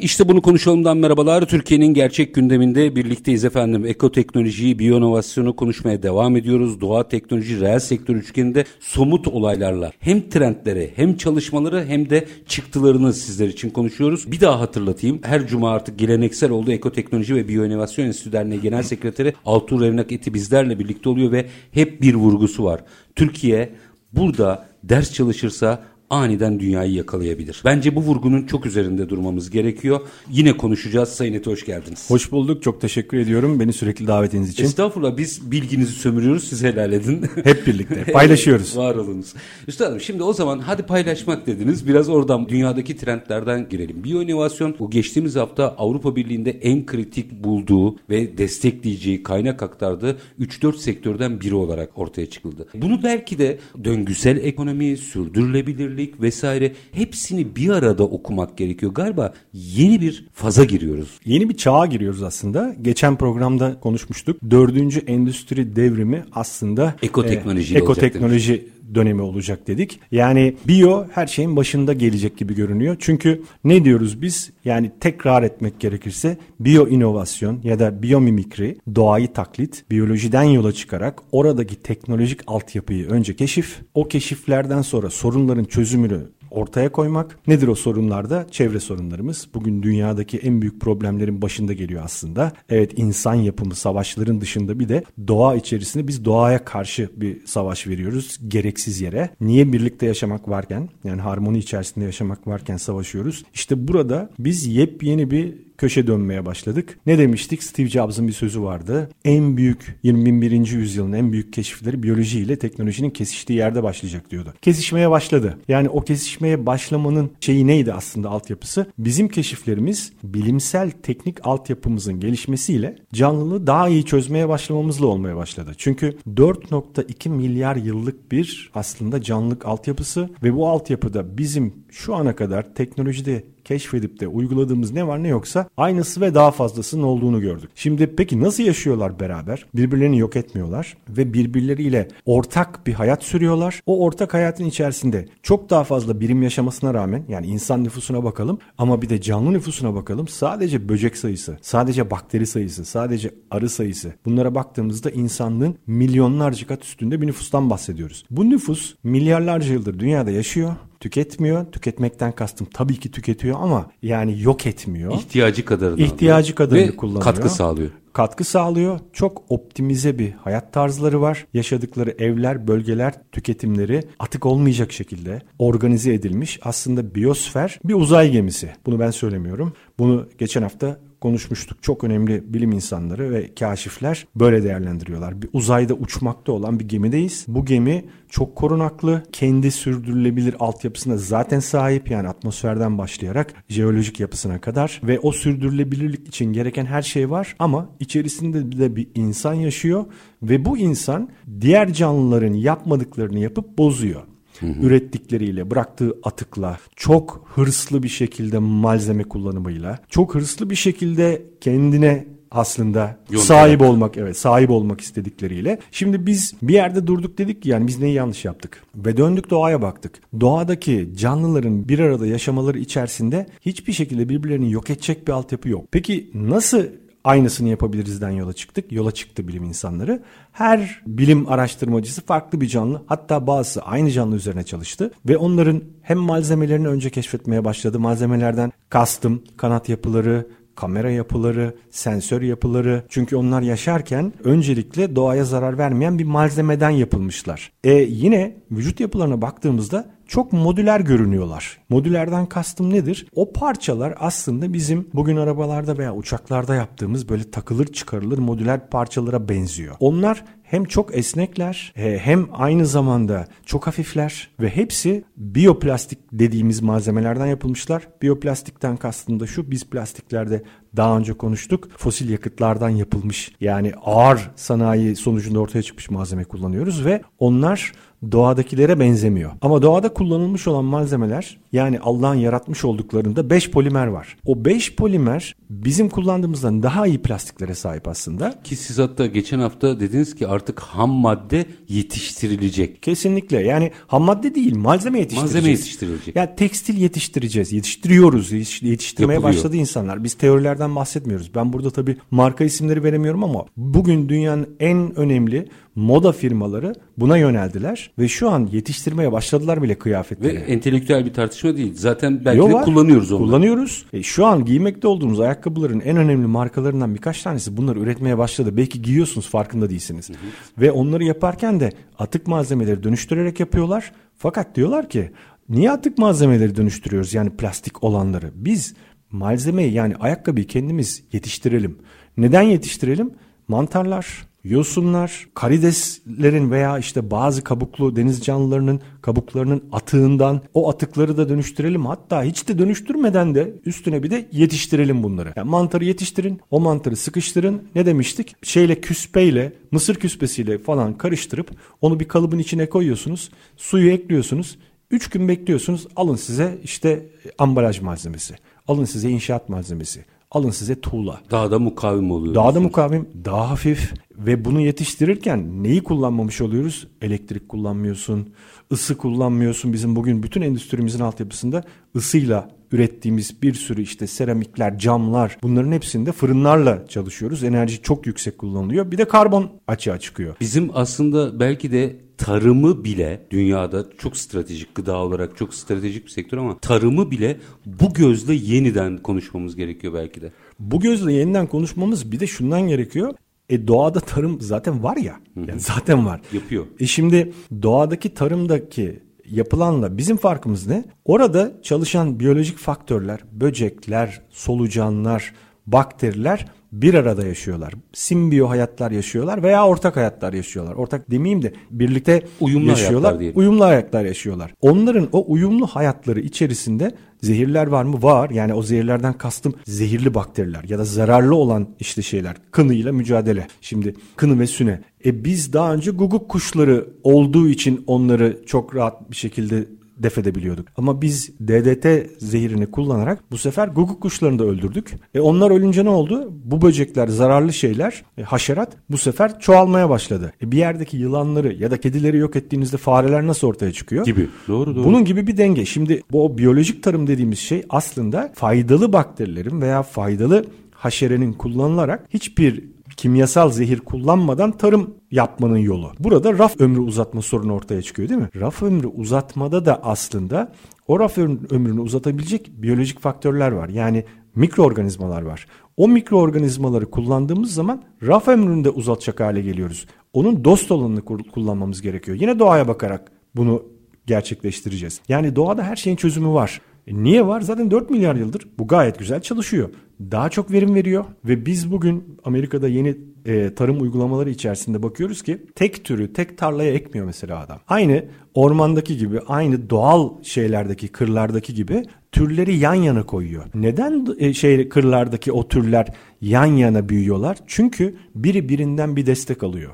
İşte bunu konuşalımdan merhabalar. Türkiye'nin gerçek gündeminde birlikteyiz efendim. Ekoteknolojiyi, biyonovasyonu konuşmaya devam ediyoruz. Doğa, teknoloji, reel sektör üçgeninde somut olaylarla hem trendleri hem çalışmaları hem de çıktılarını sizler için konuşuyoruz. Bir daha hatırlatayım. Her cuma artık geleneksel oldu Ekoteknoloji ve Biyoinovasyon Enstitü Derneği Genel Sekreteri Altuğ Revnak Eti bizlerle birlikte oluyor ve hep bir vurgusu var. Türkiye burada ders çalışırsa aniden dünyayı yakalayabilir. Bence bu vurgunun çok üzerinde durmamız gerekiyor. Yine konuşacağız. Sayın Eti hoş geldiniz. Hoş bulduk. Çok teşekkür ediyorum beni sürekli davetiniz için. Estağfurullah biz bilginizi sömürüyoruz. Siz helal edin. Hep birlikte paylaşıyoruz. Var olunuz. Üstadım şimdi o zaman hadi paylaşmak dediniz. Biraz oradan dünyadaki trendlerden girelim. Biyoinovasyon bu geçtiğimiz hafta Avrupa Birliği'nde en kritik bulduğu ve destekleyeceği kaynak aktardığı 3-4 sektörden biri olarak ortaya çıkıldı. Bunu belki de döngüsel ekonomi, sürdürülebilirlik birlik vesaire hepsini bir arada okumak gerekiyor. Galiba yeni bir faza giriyoruz. Yeni bir çağa giriyoruz aslında. Geçen programda konuşmuştuk. Dördüncü endüstri devrimi aslında ekoteknoloji, e, ekoteknoloji dönemi olacak dedik. Yani biyo her şeyin başında gelecek gibi görünüyor. Çünkü ne diyoruz biz? Yani tekrar etmek gerekirse biyo inovasyon ya da biyomimikri, doğayı taklit, biyolojiden yola çıkarak oradaki teknolojik altyapıyı önce keşif, o keşiflerden sonra sorunların çözümünü ortaya koymak. Nedir o sorunlarda? Çevre sorunlarımız. Bugün dünyadaki en büyük problemlerin başında geliyor aslında. Evet insan yapımı savaşların dışında bir de doğa içerisinde biz doğaya karşı bir savaş veriyoruz. Gereksiz yere. Niye birlikte yaşamak varken yani harmoni içerisinde yaşamak varken savaşıyoruz? İşte burada biz yepyeni bir köşe dönmeye başladık. Ne demiştik? Steve Jobs'ın bir sözü vardı. En büyük 21. yüzyılın en büyük keşifleri biyoloji ile teknolojinin kesiştiği yerde başlayacak diyordu. Kesişmeye başladı. Yani o kesişmeye başlamanın şeyi neydi aslında altyapısı? Bizim keşiflerimiz bilimsel teknik altyapımızın gelişmesiyle canlılığı daha iyi çözmeye başlamamızla olmaya başladı. Çünkü 4.2 milyar yıllık bir aslında canlılık altyapısı ve bu altyapıda bizim şu ana kadar teknolojide keşfedip de uyguladığımız ne var ne yoksa aynısı ve daha fazlasının olduğunu gördük. Şimdi peki nasıl yaşıyorlar beraber? Birbirlerini yok etmiyorlar ve birbirleriyle ortak bir hayat sürüyorlar. O ortak hayatın içerisinde çok daha fazla birim yaşamasına rağmen yani insan nüfusuna bakalım ama bir de canlı nüfusuna bakalım. Sadece böcek sayısı, sadece bakteri sayısı, sadece arı sayısı bunlara baktığımızda insanlığın milyonlarca kat üstünde bir nüfustan bahsediyoruz. Bu nüfus milyarlarca yıldır dünyada yaşıyor tüketmiyor. Tüketmekten kastım tabii ki tüketiyor ama yani yok etmiyor. İhtiyacı kadarını İhtiyacı kadarını kullanıyor. katkı sağlıyor. Katkı sağlıyor. Çok optimize bir hayat tarzları var. Yaşadıkları evler, bölgeler, tüketimleri atık olmayacak şekilde organize edilmiş. Aslında biyosfer bir uzay gemisi. Bunu ben söylemiyorum. Bunu geçen hafta konuşmuştuk. Çok önemli bilim insanları ve kaşifler böyle değerlendiriyorlar. Bir uzayda uçmakta olan bir gemideyiz. Bu gemi çok korunaklı, kendi sürdürülebilir altyapısına zaten sahip yani atmosferden başlayarak jeolojik yapısına kadar ve o sürdürülebilirlik için gereken her şey var ama içerisinde de bir insan yaşıyor ve bu insan diğer canlıların yapmadıklarını yapıp bozuyor hı hı. ürettikleriyle, bıraktığı atıkla, çok hırslı bir şekilde malzeme kullanımıyla, çok hırslı bir şekilde kendine aslında Yol sahip olmak evet sahip olmak istedikleriyle. Şimdi biz bir yerde durduk dedik ki yani biz neyi yanlış yaptık ve döndük doğaya baktık. Doğadaki canlıların bir arada yaşamaları içerisinde hiçbir şekilde birbirlerini yok edecek bir altyapı yok. Peki nasıl aynısını yapabilirizden yola çıktık. Yola çıktı bilim insanları. Her bilim araştırmacısı farklı bir canlı hatta bazısı aynı canlı üzerine çalıştı ve onların hem malzemelerini önce keşfetmeye başladı. Malzemelerden kastım kanat yapıları, kamera yapıları, sensör yapıları. Çünkü onlar yaşarken öncelikle doğaya zarar vermeyen bir malzemeden yapılmışlar. E yine vücut yapılarına baktığımızda çok modüler görünüyorlar. Modülerden kastım nedir? O parçalar aslında bizim bugün arabalarda veya uçaklarda yaptığımız böyle takılır çıkarılır modüler parçalara benziyor. Onlar hem çok esnekler e, hem aynı zamanda çok hafifler ve hepsi biyoplastik dediğimiz malzemelerden yapılmışlar. Biyoplastikten kastım da şu biz plastiklerde daha önce konuştuk. Fosil yakıtlardan yapılmış yani ağır sanayi sonucunda ortaya çıkmış malzeme kullanıyoruz ve onlar doğadakilere benzemiyor. Ama doğada kullanılmış olan malzemeler yani Allah'ın yaratmış olduklarında 5 polimer var. O 5 polimer bizim kullandığımızdan daha iyi plastiklere sahip aslında. Ki siz hatta geçen hafta dediniz ki artık ham madde yetiştirilecek. Kesinlikle yani ham madde değil malzeme yetiştireceğiz. Malzeme yetiştirilecek. Yani tekstil yetiştireceğiz. Yetiştiriyoruz. Yetiştirmeye Yapılıyor. başladı insanlar. Biz teorilerden bahsetmiyoruz. Ben burada tabii marka isimleri veremiyorum ama bugün dünyanın en önemli moda firmaları buna yöneldiler ve şu an yetiştirmeye başladılar bile Ve kıyafetleri. entelektüel bir tartışma değil. Zaten belki Yo, de var. kullanıyoruz onu. Kullanıyoruz. E, şu an giymekte olduğumuz ayakkabıların en önemli markalarından birkaç tanesi bunları üretmeye başladı. Belki giyiyorsunuz farkında değilsiniz. Ve onları yaparken de atık malzemeleri dönüştürerek yapıyorlar. Fakat diyorlar ki niye atık malzemeleri dönüştürüyoruz yani plastik olanları? Biz malzemeyi yani ayakkabıyı kendimiz yetiştirelim. Neden yetiştirelim? Mantarlar, yosunlar, karideslerin veya işte bazı kabuklu deniz canlılarının kabuklarının atığından o atıkları da dönüştürelim. Hatta hiç de dönüştürmeden de üstüne bir de yetiştirelim bunları. Yani mantarı yetiştirin, o mantarı sıkıştırın. Ne demiştik? Şeyle küspeyle, mısır küspesiyle falan karıştırıp onu bir kalıbın içine koyuyorsunuz. Suyu ekliyorsunuz. 3 gün bekliyorsunuz. Alın size işte ambalaj malzemesi. Alın size inşaat malzemesi. Alın size tuğla. Daha da mukavim oluyor. Daha da mukavim, daha hafif ve bunu yetiştirirken neyi kullanmamış oluyoruz? Elektrik kullanmıyorsun, ısı kullanmıyorsun. Bizim bugün bütün endüstrimizin altyapısında ısıyla ürettiğimiz bir sürü işte seramikler, camlar bunların hepsinde fırınlarla çalışıyoruz. Enerji çok yüksek kullanılıyor. Bir de karbon açığa çıkıyor. Bizim aslında belki de tarımı bile dünyada çok stratejik gıda olarak çok stratejik bir sektör ama tarımı bile bu gözle yeniden konuşmamız gerekiyor belki de. Bu gözle yeniden konuşmamız bir de şundan gerekiyor. E doğada tarım zaten var ya. Yani zaten var. Yapıyor. E şimdi doğadaki tarımdaki yapılanla bizim farkımız ne? Orada çalışan biyolojik faktörler, böcekler, solucanlar, bakteriler bir arada yaşıyorlar. Simbiyo hayatlar yaşıyorlar veya ortak hayatlar yaşıyorlar. Ortak demeyeyim de birlikte Uyumlu yaşıyorlar. hayatlar diyelim. Uyumlu hayatlar yaşıyorlar. Onların o uyumlu hayatları içerisinde zehirler var mı? Var. Yani o zehirlerden kastım zehirli bakteriler ya da zararlı olan işte şeyler. Kınıyla mücadele. Şimdi kını ve süne. E biz daha önce guguk kuşları olduğu için onları çok rahat bir şekilde def edebiliyorduk. Ama biz DDT zehirini kullanarak bu sefer guguk kuşlarını da öldürdük. E onlar ölünce ne oldu? Bu böcekler zararlı şeyler, e, haşerat bu sefer çoğalmaya başladı. E bir yerdeki yılanları ya da kedileri yok ettiğinizde fareler nasıl ortaya çıkıyor? Gibi. Doğru doğru. Bunun gibi bir denge. Şimdi bu biyolojik tarım dediğimiz şey aslında faydalı bakterilerin veya faydalı haşerenin kullanılarak hiçbir kimyasal zehir kullanmadan tarım yapmanın yolu. Burada raf ömrü uzatma sorunu ortaya çıkıyor değil mi? Raf ömrü uzatmada da aslında o raf ömrü- ömrünü uzatabilecek biyolojik faktörler var. Yani mikroorganizmalar var. O mikroorganizmaları kullandığımız zaman raf ömrünü de uzatacak hale geliyoruz. Onun dost olanını kullanmamız gerekiyor. Yine doğaya bakarak bunu gerçekleştireceğiz. Yani doğada her şeyin çözümü var. E niye var? Zaten 4 milyar yıldır bu gayet güzel çalışıyor. Daha çok verim veriyor ve biz bugün Amerika'da yeni e, tarım uygulamaları içerisinde bakıyoruz ki tek türü tek tarlaya ekmiyor mesela adam. Aynı ormandaki gibi aynı doğal şeylerdeki kırlardaki gibi türleri yan yana koyuyor. Neden e, şey kırlardaki o türler yan yana büyüyorlar? Çünkü biri birinden bir destek alıyor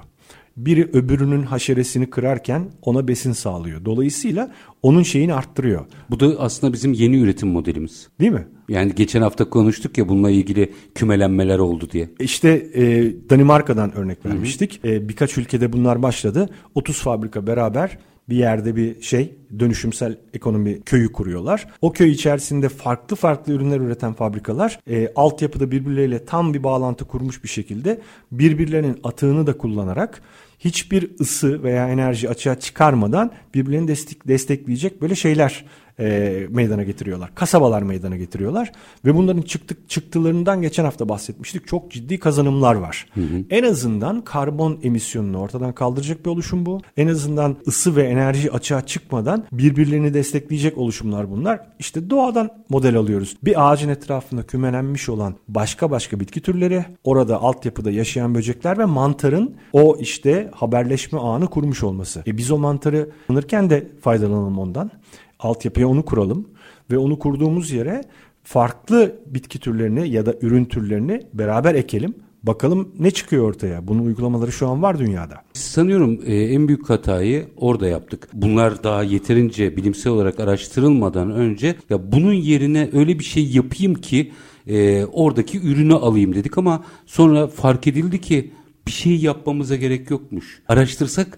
biri öbürünün haşeresini kırarken ona besin sağlıyor. Dolayısıyla onun şeyini arttırıyor. Bu da aslında bizim yeni üretim modelimiz. Değil mi? Yani geçen hafta konuştuk ya bununla ilgili kümelenmeler oldu diye. İşte e, Danimarka'dan örnek vermiştik. E, birkaç ülkede bunlar başladı. 30 fabrika beraber bir yerde bir şey dönüşümsel ekonomi köyü kuruyorlar. O köy içerisinde farklı farklı ürünler üreten fabrikalar e, altyapıda birbirleriyle tam bir bağlantı kurmuş bir şekilde birbirlerinin atığını da kullanarak hiçbir ısı veya enerji açığa çıkarmadan birbirlerini destek, destekleyecek böyle şeyler e, meydana getiriyorlar. Kasabalar meydana getiriyorlar ve bunların çıktık çıktılarından geçen hafta bahsetmiştik. Çok ciddi kazanımlar var. Hı hı. En azından karbon emisyonunu ortadan kaldıracak bir oluşum bu. En azından ısı ve enerji açığa çıkmadan birbirlerini destekleyecek oluşumlar bunlar. İşte doğadan model alıyoruz. Bir ağacın etrafında kümelenmiş olan başka başka bitki türleri, orada altyapıda yaşayan böcekler ve mantarın o işte haberleşme ağını kurmuş olması. E biz o mantarı kullanırken de faydalanalım ondan. Altyapıya onu kuralım ve onu kurduğumuz yere farklı bitki türlerini ya da ürün türlerini beraber ekelim. Bakalım ne çıkıyor ortaya? Bunun uygulamaları şu an var dünyada. Sanıyorum e, en büyük hatayı orada yaptık. Bunlar daha yeterince bilimsel olarak araştırılmadan önce ya bunun yerine öyle bir şey yapayım ki e, oradaki ürünü alayım dedik ama sonra fark edildi ki bir şey yapmamıza gerek yokmuş. Araştırsak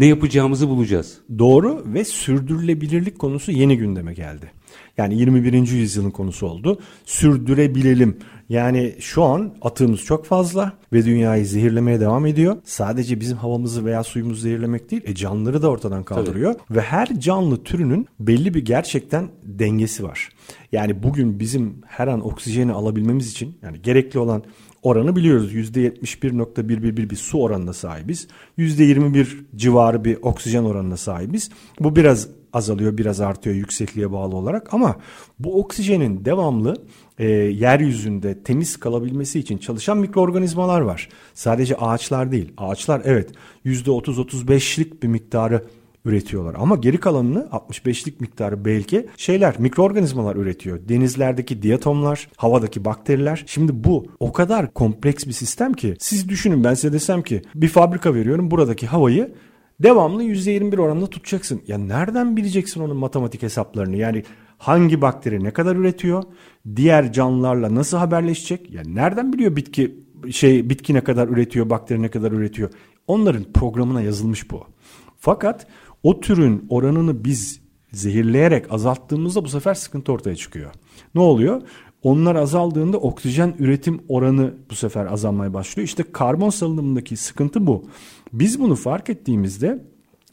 ne yapacağımızı bulacağız. Doğru ve sürdürülebilirlik konusu yeni gündeme geldi. Yani 21. yüzyılın konusu oldu. Sürdürebilelim. Yani şu an atığımız çok fazla ve dünyayı zehirlemeye devam ediyor. Sadece bizim havamızı veya suyumuzu zehirlemek değil, e canlıları da ortadan kaldırıyor. Tabii. Ve her canlı türünün belli bir gerçekten dengesi var. Yani bugün bizim her an oksijeni alabilmemiz için yani gerekli olan oranı biliyoruz. %71.111 bir su oranına sahibiz. %21 civarı bir oksijen oranına sahibiz. Bu biraz azalıyor, biraz artıyor yüksekliğe bağlı olarak ama bu oksijenin devamlı e, yeryüzünde temiz kalabilmesi için çalışan mikroorganizmalar var. Sadece ağaçlar değil. Ağaçlar evet %30-35'lik bir miktarı üretiyorlar. Ama geri kalanını 65'lik miktarı belki şeyler mikroorganizmalar üretiyor. Denizlerdeki diatomlar, havadaki bakteriler. Şimdi bu o kadar kompleks bir sistem ki siz düşünün ben size desem ki bir fabrika veriyorum buradaki havayı devamlı %21 oranında tutacaksın. Ya nereden bileceksin onun matematik hesaplarını? Yani hangi bakteri ne kadar üretiyor? Diğer canlılarla nasıl haberleşecek? Ya nereden biliyor bitki şey bitki ne kadar üretiyor, bakteri ne kadar üretiyor? Onların programına yazılmış bu. Fakat o türün oranını biz zehirleyerek azalttığımızda bu sefer sıkıntı ortaya çıkıyor. Ne oluyor? Onlar azaldığında oksijen üretim oranı bu sefer azalmaya başlıyor. İşte karbon salınımındaki sıkıntı bu. Biz bunu fark ettiğimizde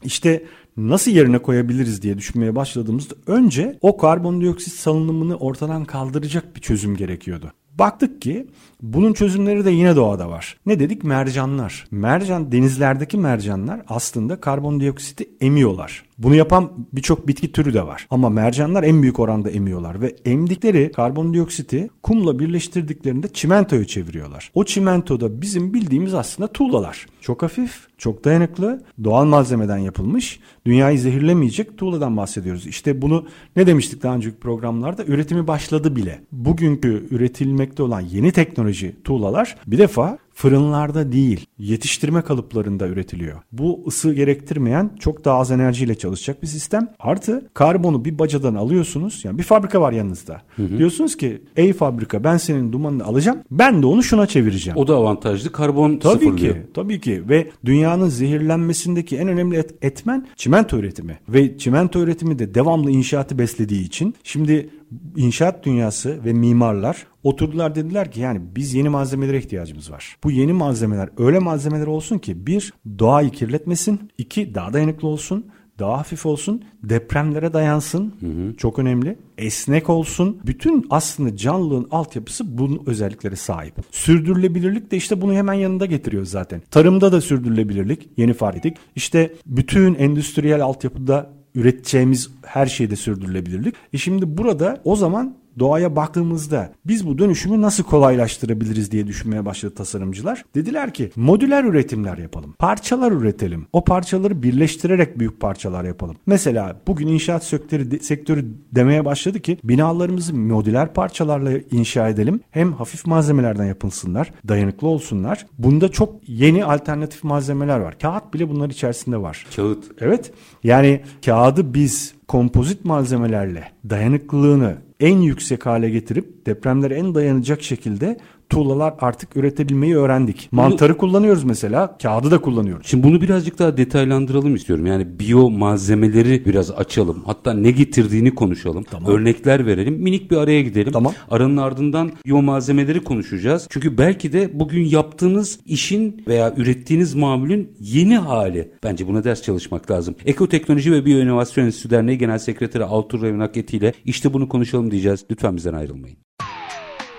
işte nasıl yerine koyabiliriz diye düşünmeye başladığımızda önce o karbondioksit salınımını ortadan kaldıracak bir çözüm gerekiyordu. Baktık ki bunun çözümleri de yine doğada var. Ne dedik? Mercanlar. Mercan denizlerdeki mercanlar aslında karbondioksiti emiyorlar. Bunu yapan birçok bitki türü de var. Ama mercanlar en büyük oranda emiyorlar ve emdikleri karbondioksiti kumla birleştirdiklerinde çimentoyu çeviriyorlar. O çimento da bizim bildiğimiz aslında tuğlalar. Çok hafif, çok dayanıklı, doğal malzemeden yapılmış, dünyayı zehirlemeyecek tuğladan bahsediyoruz. İşte bunu ne demiştik daha önceki programlarda? Üretimi başladı bile. Bugünkü üretilmekte olan yeni teknoloji tuğlalar bir defa fırınlarda değil, yetiştirme kalıplarında üretiliyor. Bu ısı gerektirmeyen çok daha az enerjiyle çalışacak bir sistem. Artı karbonu bir bacadan alıyorsunuz. Yani bir fabrika var yanınızda. Hı hı. Diyorsunuz ki ey fabrika ben senin dumanını alacağım. Ben de onu şuna çevireceğim. O da avantajlı. Karbon tabii sıfırlıyor. ki, tabii ki ve dünyanın zehirlenmesindeki en önemli et, etmen çimento üretimi. Ve çimento üretimi de devamlı inşaatı beslediği için şimdi inşaat dünyası ve mimarlar oturdular dediler ki yani biz yeni malzemelere ihtiyacımız var. Bu yeni malzemeler öyle malzemeler olsun ki bir doğayı kirletmesin, iki daha dayanıklı olsun, daha hafif olsun, depremlere dayansın. Hı hı. Çok önemli. Esnek olsun. Bütün aslında canlılığın altyapısı bunun özelliklere sahip. Sürdürülebilirlik de işte bunu hemen yanında getiriyor zaten. Tarımda da sürdürülebilirlik yeni fark ettik. İşte bütün endüstriyel altyapıda üreteceğimiz her şeyde sürdürülebilirlik. E şimdi burada o zaman doğaya baktığımızda biz bu dönüşümü nasıl kolaylaştırabiliriz diye düşünmeye başladı tasarımcılar. Dediler ki modüler üretimler yapalım. Parçalar üretelim. O parçaları birleştirerek büyük parçalar yapalım. Mesela bugün inşaat sektörü, sektörü demeye başladı ki binalarımızı modüler parçalarla inşa edelim. Hem hafif malzemelerden yapılsınlar, dayanıklı olsunlar. Bunda çok yeni alternatif malzemeler var. Kağıt bile bunlar içerisinde var. Kağıt. Evet. Yani kağıdı biz kompozit malzemelerle dayanıklılığını en yüksek hale getirip depremlere en dayanacak şekilde tuğlalar artık üretebilmeyi öğrendik. Mantarı kullanıyoruz mesela, kağıdı da kullanıyoruz. Şimdi bunu birazcık daha detaylandıralım istiyorum. Yani biyo malzemeleri biraz açalım. Hatta ne getirdiğini konuşalım. Örnekler verelim. Minik bir araya gidelim. Tamam. Aranın ardından biyo malzemeleri konuşacağız. Çünkü belki de bugün yaptığınız işin veya ürettiğiniz mamulün yeni hali. Bence buna ders çalışmak lazım. Ekoteknoloji ve Biyoinovasyon Enstitüsü Derneği Genel Sekreteri Altur Revnak ile işte bunu konuşalım diyeceğiz. Lütfen bizden ayrılmayın.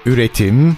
Üretim,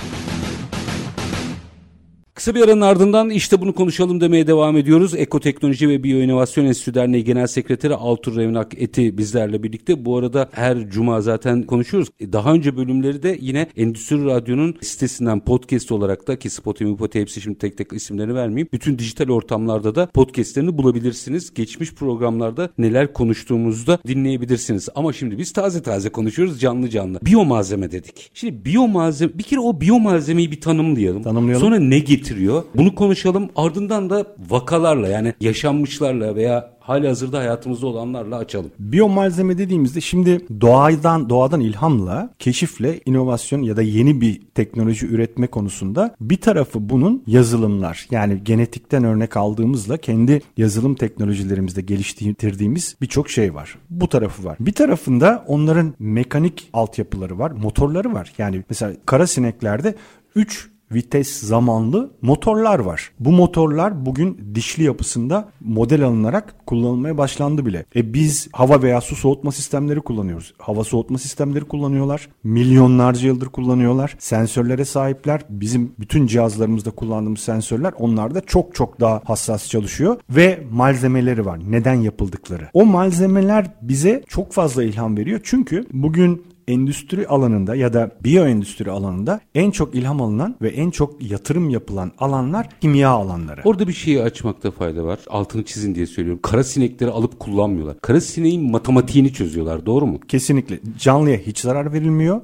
Kısa bir aranın ardından işte bunu konuşalım demeye devam ediyoruz. Ekoteknoloji ve Biyoinovasyon Enstitüsü Derneği Genel Sekreteri Altur Revnak Eti bizlerle birlikte. Bu arada her cuma zaten konuşuyoruz. E, Daha önce bölümleri de yine Endüstri Radyo'nun sitesinden podcast olarak da ki Spotify, Spotify hepsi şimdi tek tek isimlerini vermeyeyim. Bütün dijital ortamlarda da podcastlerini bulabilirsiniz. Geçmiş programlarda neler konuştuğumuzu da dinleyebilirsiniz. Ama şimdi biz taze taze konuşuyoruz canlı canlı. Biyomalzeme dedik. Şimdi biyomalzeme bir kere o biyomalzemeyi bir tanımlayalım. Tanımlayalım. Sonra ne getiriyor? Bunu konuşalım. Ardından da vakalarla yani yaşanmışlarla veya hali hazırda hayatımızda olanlarla açalım. Biyomalzeme dediğimizde şimdi doğadan doğadan ilhamla, keşifle, inovasyon ya da yeni bir teknoloji üretme konusunda bir tarafı bunun yazılımlar. Yani genetikten örnek aldığımızla kendi yazılım teknolojilerimizde geliştirdiğimiz birçok şey var. Bu tarafı var. Bir tarafında onların mekanik altyapıları var, motorları var. Yani mesela kara sineklerde 3 vites zamanlı motorlar var. Bu motorlar bugün dişli yapısında model alınarak kullanılmaya başlandı bile. E biz hava veya su soğutma sistemleri kullanıyoruz. Hava soğutma sistemleri kullanıyorlar. Milyonlarca yıldır kullanıyorlar. Sensörlere sahipler. Bizim bütün cihazlarımızda kullandığımız sensörler onlarda çok çok daha hassas çalışıyor ve malzemeleri var. Neden yapıldıkları. O malzemeler bize çok fazla ilham veriyor. Çünkü bugün endüstri alanında ya da biyoendüstri alanında en çok ilham alınan ve en çok yatırım yapılan alanlar kimya alanları. Orada bir şeyi açmakta fayda var. Altını çizin diye söylüyorum. Kara sinekleri alıp kullanmıyorlar. Kara sineğin matematiğini çözüyorlar. Doğru mu? Kesinlikle. Canlıya hiç zarar verilmiyor.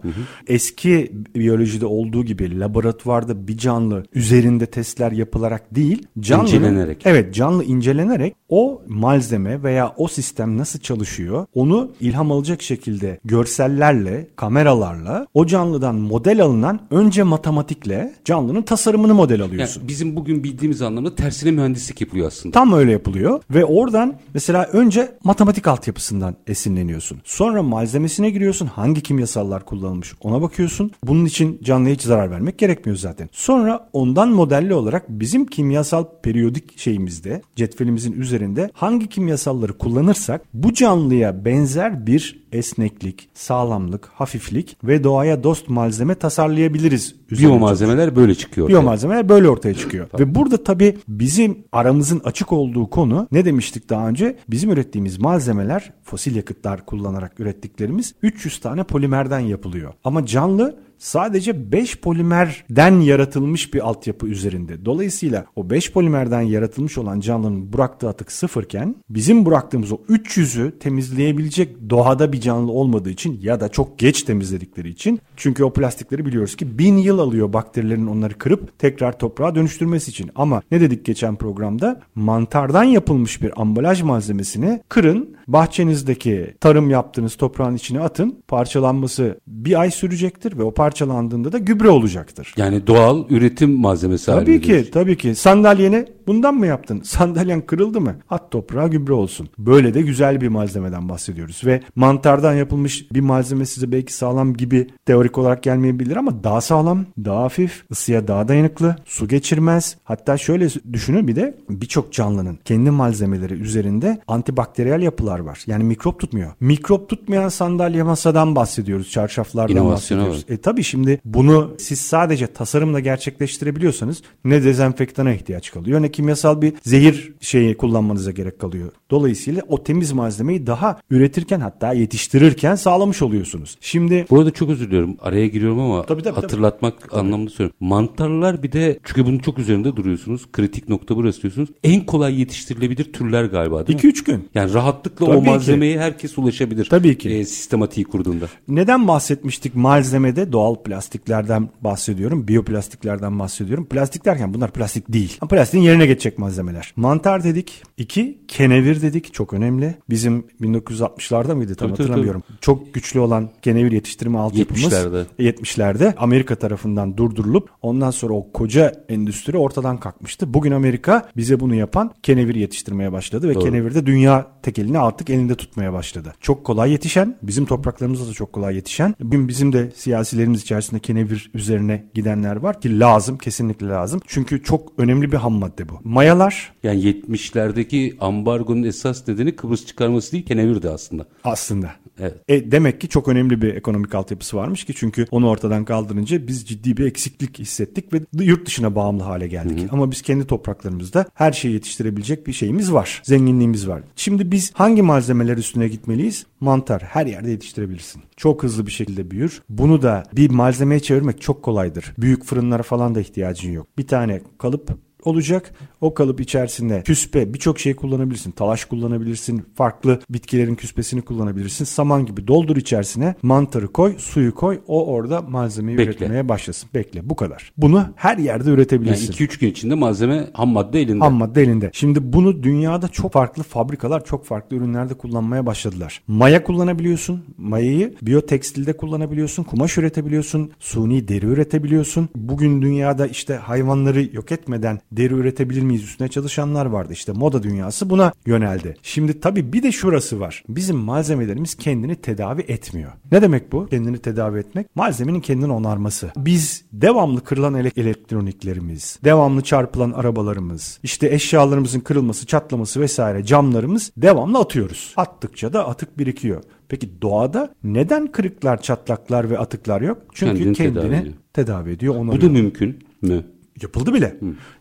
Eski biyolojide olduğu gibi laboratuvarda bir canlı üzerinde testler yapılarak değil, canlı İncelenerek. Evet, canlı incelenerek o malzeme veya o sistem nasıl çalışıyor onu ilham alacak şekilde görsellerle, kameralarla o canlıdan model alınan önce matematikle canlının tasarımını model Yani alıyorsun. bizim bugün bildiğimiz anlamda tersine mühendislik yapılıyor aslında. Tam öyle yapılıyor ve oradan mesela önce matematik altyapısından esinleniyorsun. Sonra malzemesine giriyorsun. Hangi kimyasallar kullanılmış ona bakıyorsun. Bunun için canlıya hiç zarar vermek gerekmiyor zaten. Sonra ondan modelli olarak bizim kimyasal periyodik şeyimizde cetvelimizin üzerinde hangi kimyasalları kullanırsak bu canlıya benzer bir esneklik, sağlamlık, hafiflik ve doğaya dost malzeme tasarlayabiliriz. üzerine Biyomalzemeler böyle çıkıyor. Biyomalzemeler böyle ortaya çıkıyor. Ve burada tabii bizim aramızın açık olduğu konu ne demiştik daha önce? Bizim ürettiğimiz malzemeler fosil yakıtlar kullanarak ürettiklerimiz 300 tane polimerden yapılıyor. Ama canlı sadece 5 polimerden yaratılmış bir altyapı üzerinde. Dolayısıyla o 5 polimerden yaratılmış olan canlının bıraktığı atık sıfırken bizim bıraktığımız o 300'ü temizleyebilecek doğada bir canlı olmadığı için ya da çok geç temizledikleri için çünkü o plastikleri biliyoruz ki bin yıl alıyor bakterilerin onları kırıp tekrar toprağa dönüştürmesi için. Ama ne dedik geçen programda? Mantardan yapılmış bir ambalaj malzemesini kırın, bahçenizdeki tarım yaptığınız toprağın içine atın. Parçalanması bir ay sürecektir ve o parçalandığında da gübre olacaktır. Yani doğal üretim malzemesi Tabii ki, gelir. tabii ki. Sandalyeni bundan mı yaptın? Sandalyen kırıldı mı? At toprağa gübre olsun. Böyle de güzel bir malzemeden bahsediyoruz. Ve mantardan yapılmış bir malzeme size belki sağlam gibi teorik olarak gelmeyebilir ama daha sağlam, daha hafif, ısıya daha dayanıklı, su geçirmez. Hatta şöyle düşünün bir de birçok canlının kendi malzemeleri üzerinde antibakteriyel yapılar var. Yani mikrop tutmuyor. Mikrop tutmayan sandalye masadan bahsediyoruz. Çarşaflardan İnovasyona bahsediyoruz. E tabii şimdi bunu siz sadece tasarımla gerçekleştirebiliyorsanız ne dezenfektana ihtiyaç kalıyor ne kimyasal bir zehir şeyi kullanmanıza gerek kalıyor. Dolayısıyla o temiz malzemeyi daha üretirken hatta yetiştirirken sağlamış oluyorsunuz. Şimdi Burada çok özür diliyorum. Araya giriyorum ama Tabii, tabii, hatırlatmak anlamında söylüyorum. Mantarlar bir de çünkü bunun çok üzerinde duruyorsunuz. Kritik nokta burası diyorsunuz. En kolay yetiştirilebilir türler galiba değil mi? 2-3 gün. Yani rahatlıkla Tabii o ki. malzemeye herkes ulaşabilir. Tabii ki. E, sistematiği kurduğunda. Neden bahsetmiştik malzemede doğal plastiklerden bahsediyorum, biyoplastiklerden bahsediyorum. Plastik derken bunlar plastik değil. Ama Plastiğin yerine geçecek malzemeler. Mantar dedik. iki kenevir dedik. Çok önemli. Bizim 1960'larda mıydı tam Tabii, tabii, hatırlamıyorum. Çok güçlü olan kenevir yetiştirme altyapımız 70'lerde. 70'lerde Amerika tarafından durdurulup ondan sonra o koca endüstri ortadan kalkmıştı. Bugün Amerika bize bunu yapan kenevir yetiştirmeye başladı ve Doğru. kenevir de dünya tekelini artık elinde tutmaya başladı. Çok kolay yetişen, bizim topraklarımızda da çok kolay yetişen. Bugün bizim de siyasilerimiz içerisinde kenevir üzerine gidenler var ki lazım, kesinlikle lazım. Çünkü çok önemli bir ham madde bu. Mayalar Yani 70'lerdeki ambargonun esas nedeni Kıbrıs çıkarması değil kenevirdi aslında. aslında. Evet. E, demek ki çok önemli bir ekonomik altyapısı varmış ki çünkü onu ortadan kaldırınca biz ciddi bir eksiklik hissettik ve yurt dışına bağımlı hale geldik. Ama biz kendi topraklarımızda her şeyi yetiştirebilecek bir şeyimiz var. Zenginliğimiz var. Şimdi biz hangi malzemeler üstüne gitmeliyiz? Mantar her yerde yetiştirebilirsin. Çok hızlı bir şekilde büyür. Bunu da bir malzemeye çevirmek çok kolaydır. Büyük fırınlara falan da ihtiyacın yok. Bir tane kalıp olacak. O kalıp içerisinde küspe birçok şey kullanabilirsin. Talaş kullanabilirsin. Farklı bitkilerin küspesini kullanabilirsin. Saman gibi doldur içerisine mantarı koy, suyu koy. O orada malzemeyi Bekle. üretmeye başlasın. Bekle bu kadar. Bunu her yerde Yani üretebilirsin. 2-3 gün içinde malzeme ham madde elinde. Ham madde elinde. Şimdi bunu dünyada çok farklı fabrikalar çok farklı ürünlerde kullanmaya başladılar. Maya kullanabiliyorsun. Mayayı biyotekstilde kullanabiliyorsun. Kumaş üretebiliyorsun. Suni deri üretebiliyorsun. Bugün dünyada işte hayvanları yok etmeden deri üretebilir miyiz üstüne çalışanlar vardı. İşte moda dünyası buna yöneldi. Şimdi tabii bir de şurası var. Bizim malzemelerimiz kendini tedavi etmiyor. Ne demek bu? Kendini tedavi etmek. Malzemenin kendini onarması. Biz devamlı kırılan ele- elektroniklerimiz, devamlı çarpılan arabalarımız, işte eşyalarımızın kırılması, çatlaması vesaire camlarımız devamlı atıyoruz. Attıkça da atık birikiyor. Peki doğada neden kırıklar, çatlaklar ve atıklar yok? Çünkü Kendini kendini, tedavi tedavi, ediyor. ediyor. Bu onarıyor. da mümkün mü? Yapıldı bile.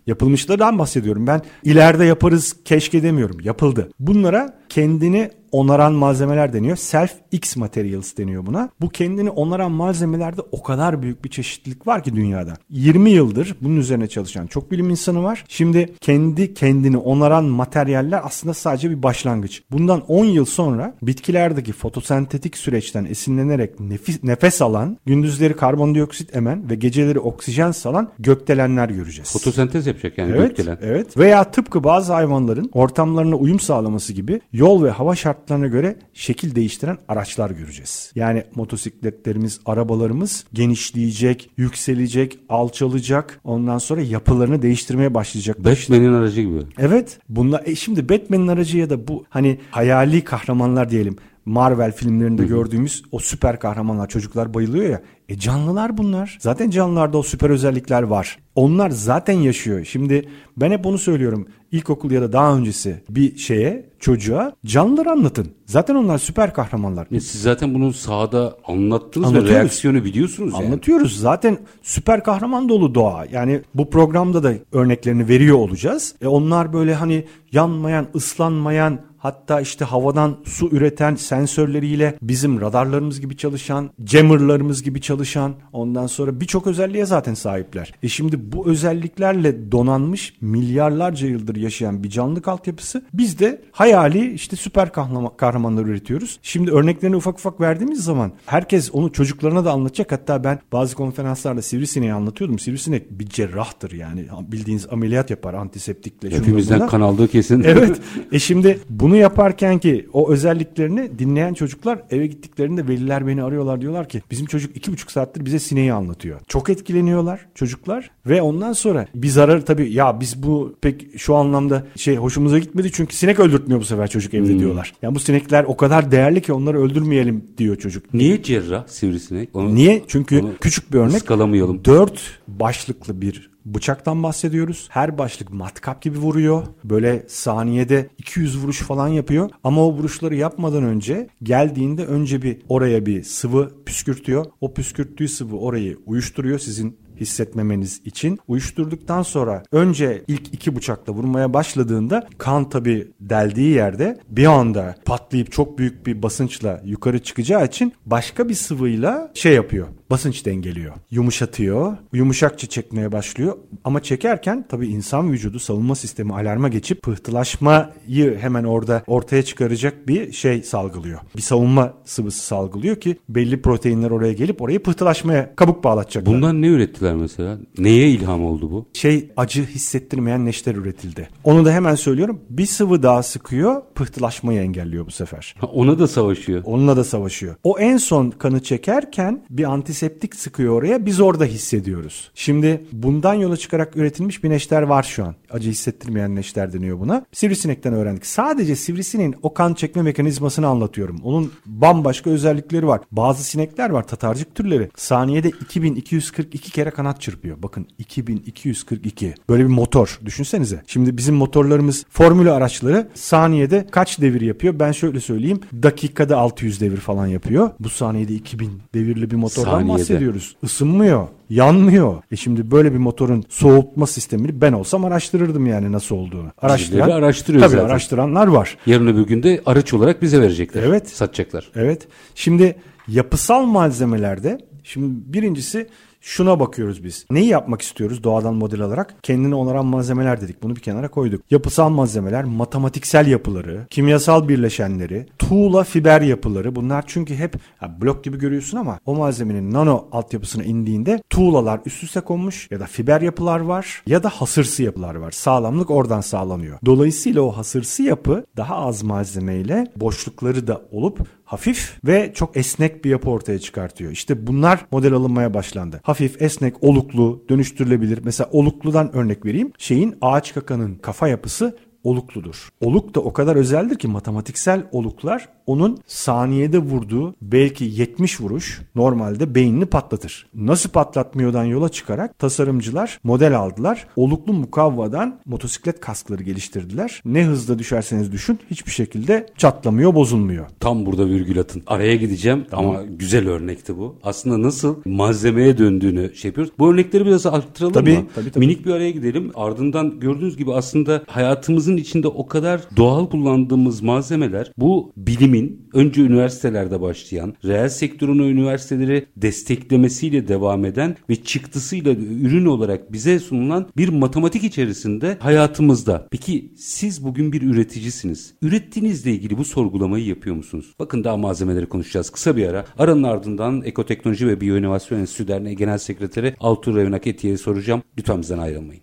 Yapılmışlardan bahsediyorum. Ben ileride yaparız keşke demiyorum. Yapıldı. Bunlara kendini onaran malzemeler deniyor. Self X materials deniyor buna. Bu kendini onaran malzemelerde o kadar büyük bir çeşitlilik var ki dünyada. 20 yıldır bunun üzerine çalışan çok bilim insanı var. Şimdi kendi kendini onaran materyaller aslında sadece bir başlangıç. Bundan 10 yıl sonra bitkilerdeki fotosentetik süreçten esinlenerek nefis, nefes alan, gündüzleri karbondioksit emen ve geceleri oksijen salan gökdelenler göreceğiz. Fotosentez yapacak yani Evet, gökdelen. evet. Veya tıpkı bazı hayvanların ortamlarına uyum sağlaması gibi yol ve hava şartlarına göre şekil değiştiren araçlar göreceğiz. Yani motosikletlerimiz, arabalarımız genişleyecek, yükselecek, alçalacak. Ondan sonra yapılarını değiştirmeye başlayacak. Batman'in aracı gibi. Evet. Bunlar e şimdi Batman'in aracı ya da bu hani hayali kahramanlar diyelim. Marvel filmlerinde gördüğümüz o süper kahramanlar çocuklar bayılıyor ya. E canlılar bunlar. Zaten canlılarda o süper özellikler var. Onlar zaten yaşıyor. Şimdi ben hep onu söylüyorum. İlkokul ya da daha öncesi bir şeye, çocuğa canlıları anlatın. Zaten onlar süper kahramanlar. Ya siz zaten bunu sahada anlattınız ve reaksiyonu biliyorsunuz yani. Anlatıyoruz. Zaten süper kahraman dolu doğa. Yani bu programda da örneklerini veriyor olacağız. E onlar böyle hani yanmayan, ıslanmayan, hatta işte havadan su üreten sensörleriyle bizim radarlarımız gibi çalışan, jammerlarımız gibi çalışan, ondan sonra birçok özelliğe zaten sahipler. E şimdi bu özelliklerle donanmış milyarlarca yıldır yaşayan bir canlılık altyapısı biz de hayali işte süper kahrama- kahramanlar üretiyoruz. Şimdi örneklerini ufak ufak verdiğimiz zaman herkes onu çocuklarına da anlatacak. Hatta ben bazı konferanslarda sivrisineği anlatıyordum. Sivrisinek bir cerrahtır yani. Bildiğiniz ameliyat yapar antiseptikle. Hepimizden kan aldığı kesin. Evet. E şimdi bunu yaparken ki o özelliklerini dinleyen çocuklar eve gittiklerinde veliler beni arıyorlar diyorlar ki bizim çocuk iki buçuk saattir bize sineği anlatıyor. Çok etkileniyorlar çocuklar ve ondan sonra bir zararı tabii ya biz bu pek şu anlamda şey hoşumuza gitmedi çünkü sinek öldürtmüyor bu sefer çocuk evde Hmm. diyorlar. Yani bu sinekler o kadar değerli ki onları öldürmeyelim diyor çocuk. Niye cerrah sivrisinek? Onu, Niye? Çünkü onu küçük bir örnek. ıskalamayalım. Dört başlıklı bir bıçaktan bahsediyoruz. Her başlık matkap gibi vuruyor. Böyle saniyede 200 vuruş falan yapıyor. Ama o vuruşları yapmadan önce geldiğinde önce bir oraya bir sıvı püskürtüyor. O püskürttüğü sıvı orayı uyuşturuyor. Sizin hissetmemeniz için uyuşturduktan sonra önce ilk iki bıçakla vurmaya başladığında kan tabi deldiği yerde bir anda patlayıp çok büyük bir basınçla yukarı çıkacağı için başka bir sıvıyla şey yapıyor basınç dengeliyor. Yumuşatıyor. Yumuşakça çekmeye başlıyor. Ama çekerken tabii insan vücudu savunma sistemi alarma geçip pıhtılaşmayı hemen orada ortaya çıkaracak bir şey salgılıyor. Bir savunma sıvısı salgılıyor ki belli proteinler oraya gelip orayı pıhtılaşmaya kabuk bağlatacaklar. Bundan ne ürettiler mesela? Neye ilham oldu bu? Şey acı hissettirmeyen neşter üretildi. Onu da hemen söylüyorum. Bir sıvı daha sıkıyor, pıhtılaşmayı engelliyor bu sefer. Ha, ona da savaşıyor. Onunla da savaşıyor. O en son kanı çekerken bir antiseptik sıkıyor oraya. Biz orada hissediyoruz. Şimdi bundan yola çıkarak üretilmiş bir neşter var şu an. Acı hissettirmeyen neşter deniyor buna. Sivrisinekten öğrendik. Sadece sivrisineğin o kan çekme mekanizmasını anlatıyorum. Onun bambaşka özellikleri var. Bazı sinekler var tatarcık türleri. Saniyede 2242 kere kanat çırpıyor. Bakın 2242. Böyle bir motor düşünsenize. Şimdi bizim motorlarımız formülü araçları saniyede kaç devir yapıyor? Ben şöyle söyleyeyim. Dakikada 600 devir falan yapıyor. Bu saniyede 2000 devirli bir motordan Saniyede. bahsediyoruz. Isınmıyor. Yanmıyor. E şimdi böyle bir motorun soğutma sistemini ben olsam araştırırdım yani nasıl olduğunu. Birileri araştırıyor tabii zaten. araştıranlar var. Yarın öbür gün de araç olarak bize verecekler. Evet. Satacaklar. Evet. Şimdi yapısal malzemelerde şimdi birincisi şuna bakıyoruz biz. Neyi yapmak istiyoruz doğadan model alarak? Kendini onaran malzemeler dedik. Bunu bir kenara koyduk. Yapısal malzemeler, matematiksel yapıları, kimyasal birleşenleri, tuğla fiber yapıları. Bunlar çünkü hep ya blok gibi görüyorsun ama o malzemenin nano altyapısına indiğinde tuğlalar üst üste konmuş ya da fiber yapılar var ya da hasırsı yapılar var. Sağlamlık oradan sağlanıyor. Dolayısıyla o hasırsı yapı daha az malzemeyle boşlukları da olup hafif ve çok esnek bir yapı ortaya çıkartıyor. İşte bunlar model alınmaya başlandı. Hafif, esnek, oluklu, dönüştürülebilir. Mesela olukludan örnek vereyim. Şeyin ağaç kakanın kafa yapısı olukludur. Oluk da o kadar özeldir ki matematiksel oluklar onun saniyede vurduğu belki 70 vuruş normalde beynini patlatır. Nasıl patlatmıyordan yola çıkarak tasarımcılar model aldılar. Oluklu mukavvadan motosiklet kaskları geliştirdiler. Ne hızda düşerseniz düşün hiçbir şekilde çatlamıyor, bozulmuyor. Tam burada virgül atın. Araya gideceğim ama güzel örnekti bu. Aslında nasıl malzemeye döndüğünü şey yapıyoruz. Bu örnekleri biraz arttıralım Tabii, mı? tabii, tabii. Minik bir araya gidelim. Ardından gördüğünüz gibi aslında hayatımızın içinde o kadar doğal kullandığımız malzemeler bu bilimin önce üniversitelerde başlayan, reel sektörün üniversiteleri desteklemesiyle devam eden ve çıktısıyla ürün olarak bize sunulan bir matematik içerisinde hayatımızda. Peki siz bugün bir üreticisiniz. Ürettiğinizle ilgili bu sorgulamayı yapıyor musunuz? Bakın daha malzemeleri konuşacağız. Kısa bir ara. Aranın ardından Ekoteknoloji ve Biyoinovasyon Enstitüsü Derneği Genel Sekreteri Altuğ Revenak Etiye'ye soracağım. Lütfen bizden ayrılmayın.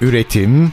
Üretim,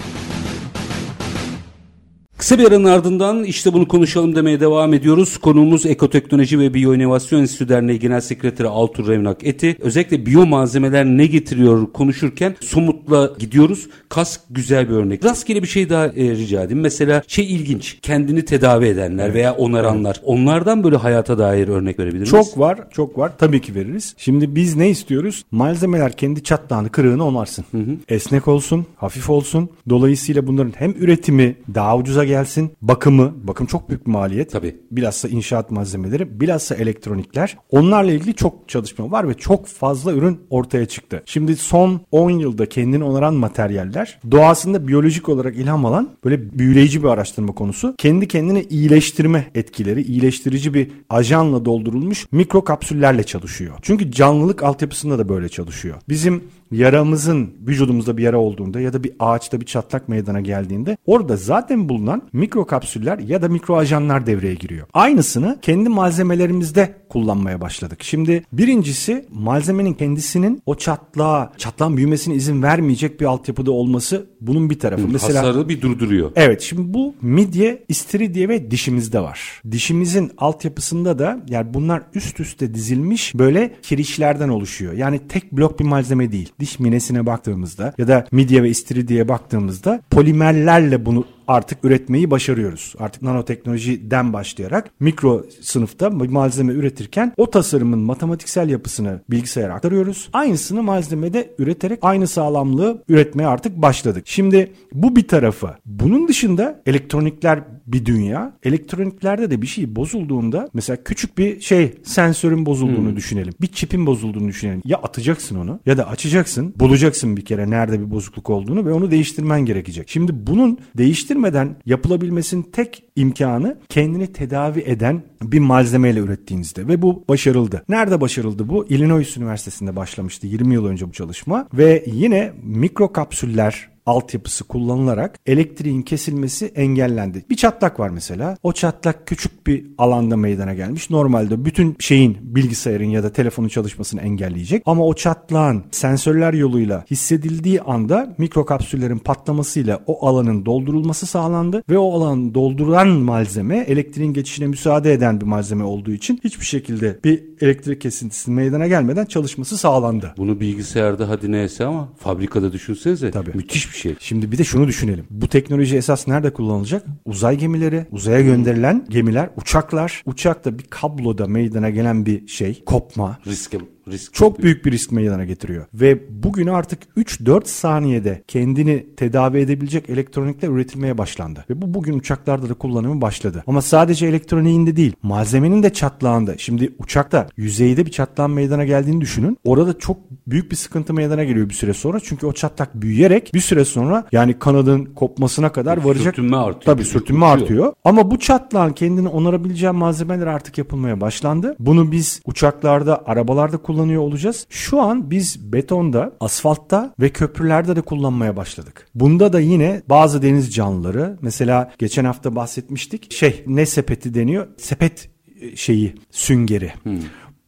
Kısa bir aranın ardından işte bunu konuşalım demeye devam ediyoruz. Konuğumuz Ekoteknoloji ve Biyoinovasyon Enstitüsü Derneği Genel Sekreteri Altur Revnak Eti. Özellikle biyomalzemeler ne getiriyor konuşurken somutla gidiyoruz. Kask güzel bir örnek. Rastgele bir şey daha e, rica edeyim. Mesela şey ilginç. Kendini tedavi edenler veya onaranlar. Onlardan böyle hayata dair örnek verebilir miyiz? Çok var, çok var. Tabii ki veririz. Şimdi biz ne istiyoruz? Malzemeler kendi çatlağını, kırığını onarsın. Esnek olsun, hafif olsun. Dolayısıyla bunların hem üretimi daha ucuza gelsin, bakımı, bakım çok büyük bir maliyet. Tabii. Bilhassa inşaat malzemeleri, bilhassa elektronikler. Onlarla ilgili çok çalışma var ve çok fazla ürün ortaya çıktı. Şimdi son 10 yılda kendini onaran materyaller doğasında biyolojik olarak ilham alan böyle büyüleyici bir araştırma konusu. Kendi kendine iyileştirme etkileri, iyileştirici bir ajanla doldurulmuş mikro kapsüllerle çalışıyor. Çünkü canlılık altyapısında da böyle çalışıyor. Bizim yaramızın vücudumuzda bir yara olduğunda ya da bir ağaçta bir çatlak meydana geldiğinde orada zaten bulunan mikro kapsüller ya da mikro ajanlar devreye giriyor. Aynısını kendi malzemelerimizde kullanmaya başladık. Şimdi birincisi malzemenin kendisinin o çatlağa, çatlağın büyümesine izin vermeyecek bir altyapıda olması bunun bir tarafı. Mesela Hasarı bir durduruyor. Evet şimdi bu midye, istiridye ve dişimizde var. Dişimizin altyapısında da yani bunlar üst üste dizilmiş böyle kirişlerden oluşuyor. Yani tek blok bir malzeme değil. Diş minesine baktığımızda ya da midye ve istiridyeye baktığımızda polimerlerle bunu artık üretmeyi başarıyoruz. Artık nanoteknolojiden başlayarak mikro sınıfta malzeme üretirken o tasarımın matematiksel yapısını bilgisayara aktarıyoruz. Aynısını malzemede üreterek aynı sağlamlığı üretmeye artık başladık. Şimdi bu bir tarafı. Bunun dışında elektronikler bir dünya. Elektroniklerde de bir şey bozulduğunda mesela küçük bir şey sensörün bozulduğunu hmm. düşünelim. Bir çipin bozulduğunu düşünelim. Ya atacaksın onu ya da açacaksın. Bulacaksın bir kere nerede bir bozukluk olduğunu ve onu değiştirmen gerekecek. Şimdi bunun değiştirmeden yapılabilmesinin tek imkanı kendini tedavi eden bir malzemeyle ürettiğinizde ve bu başarıldı. Nerede başarıldı bu? Illinois Üniversitesi'nde başlamıştı 20 yıl önce bu çalışma ve yine mikro kapsüller altyapısı kullanılarak elektriğin kesilmesi engellendi. Bir çatlak var mesela. O çatlak küçük bir alanda meydana gelmiş. Normalde bütün şeyin bilgisayarın ya da telefonun çalışmasını engelleyecek. Ama o çatlağın sensörler yoluyla hissedildiği anda mikrokapsüllerin patlamasıyla o alanın doldurulması sağlandı ve o alanı dolduran malzeme elektriğin geçişine müsaade eden bir malzeme olduğu için hiçbir şekilde bir elektrik kesintisi meydana gelmeden çalışması sağlandı. Bunu bilgisayarda hadi neyse ama fabrikada düşünsenize Tabii. müthiş bir şey. Şimdi bir de şunu düşünelim. Bu teknoloji esas nerede kullanılacak? Uzay gemileri, uzaya gönderilen gemiler, uçaklar. Uçakta bir kabloda meydana gelen bir şey, kopma. Riske risk çok büyük. büyük bir risk meydana getiriyor. Ve bugün artık 3-4 saniyede kendini tedavi edebilecek elektronikler üretilmeye başlandı. Ve bu bugün uçaklarda da kullanımı başladı. Ama sadece elektroniğinde değil, malzemenin de çatlağında. Şimdi uçakta yüzeyde bir çatlağın meydana geldiğini düşünün. Orada çok büyük bir sıkıntı meydana geliyor bir süre sonra. Çünkü o çatlak büyüyerek bir süre sonra yani kanadın kopmasına kadar varacak. Sürtünme artıyor. Tabii sürtünme uçuyor. artıyor. Ama bu çatlağın kendini onarabileceği malzemeler artık yapılmaya başlandı. Bunu biz uçaklarda, arabalarda kullanıyor olacağız. Şu an biz betonda, asfaltta ve köprülerde de kullanmaya başladık. Bunda da yine bazı deniz canlıları mesela geçen hafta bahsetmiştik. Şey ne sepeti deniyor? Sepet e, şeyi süngeri. Hmm.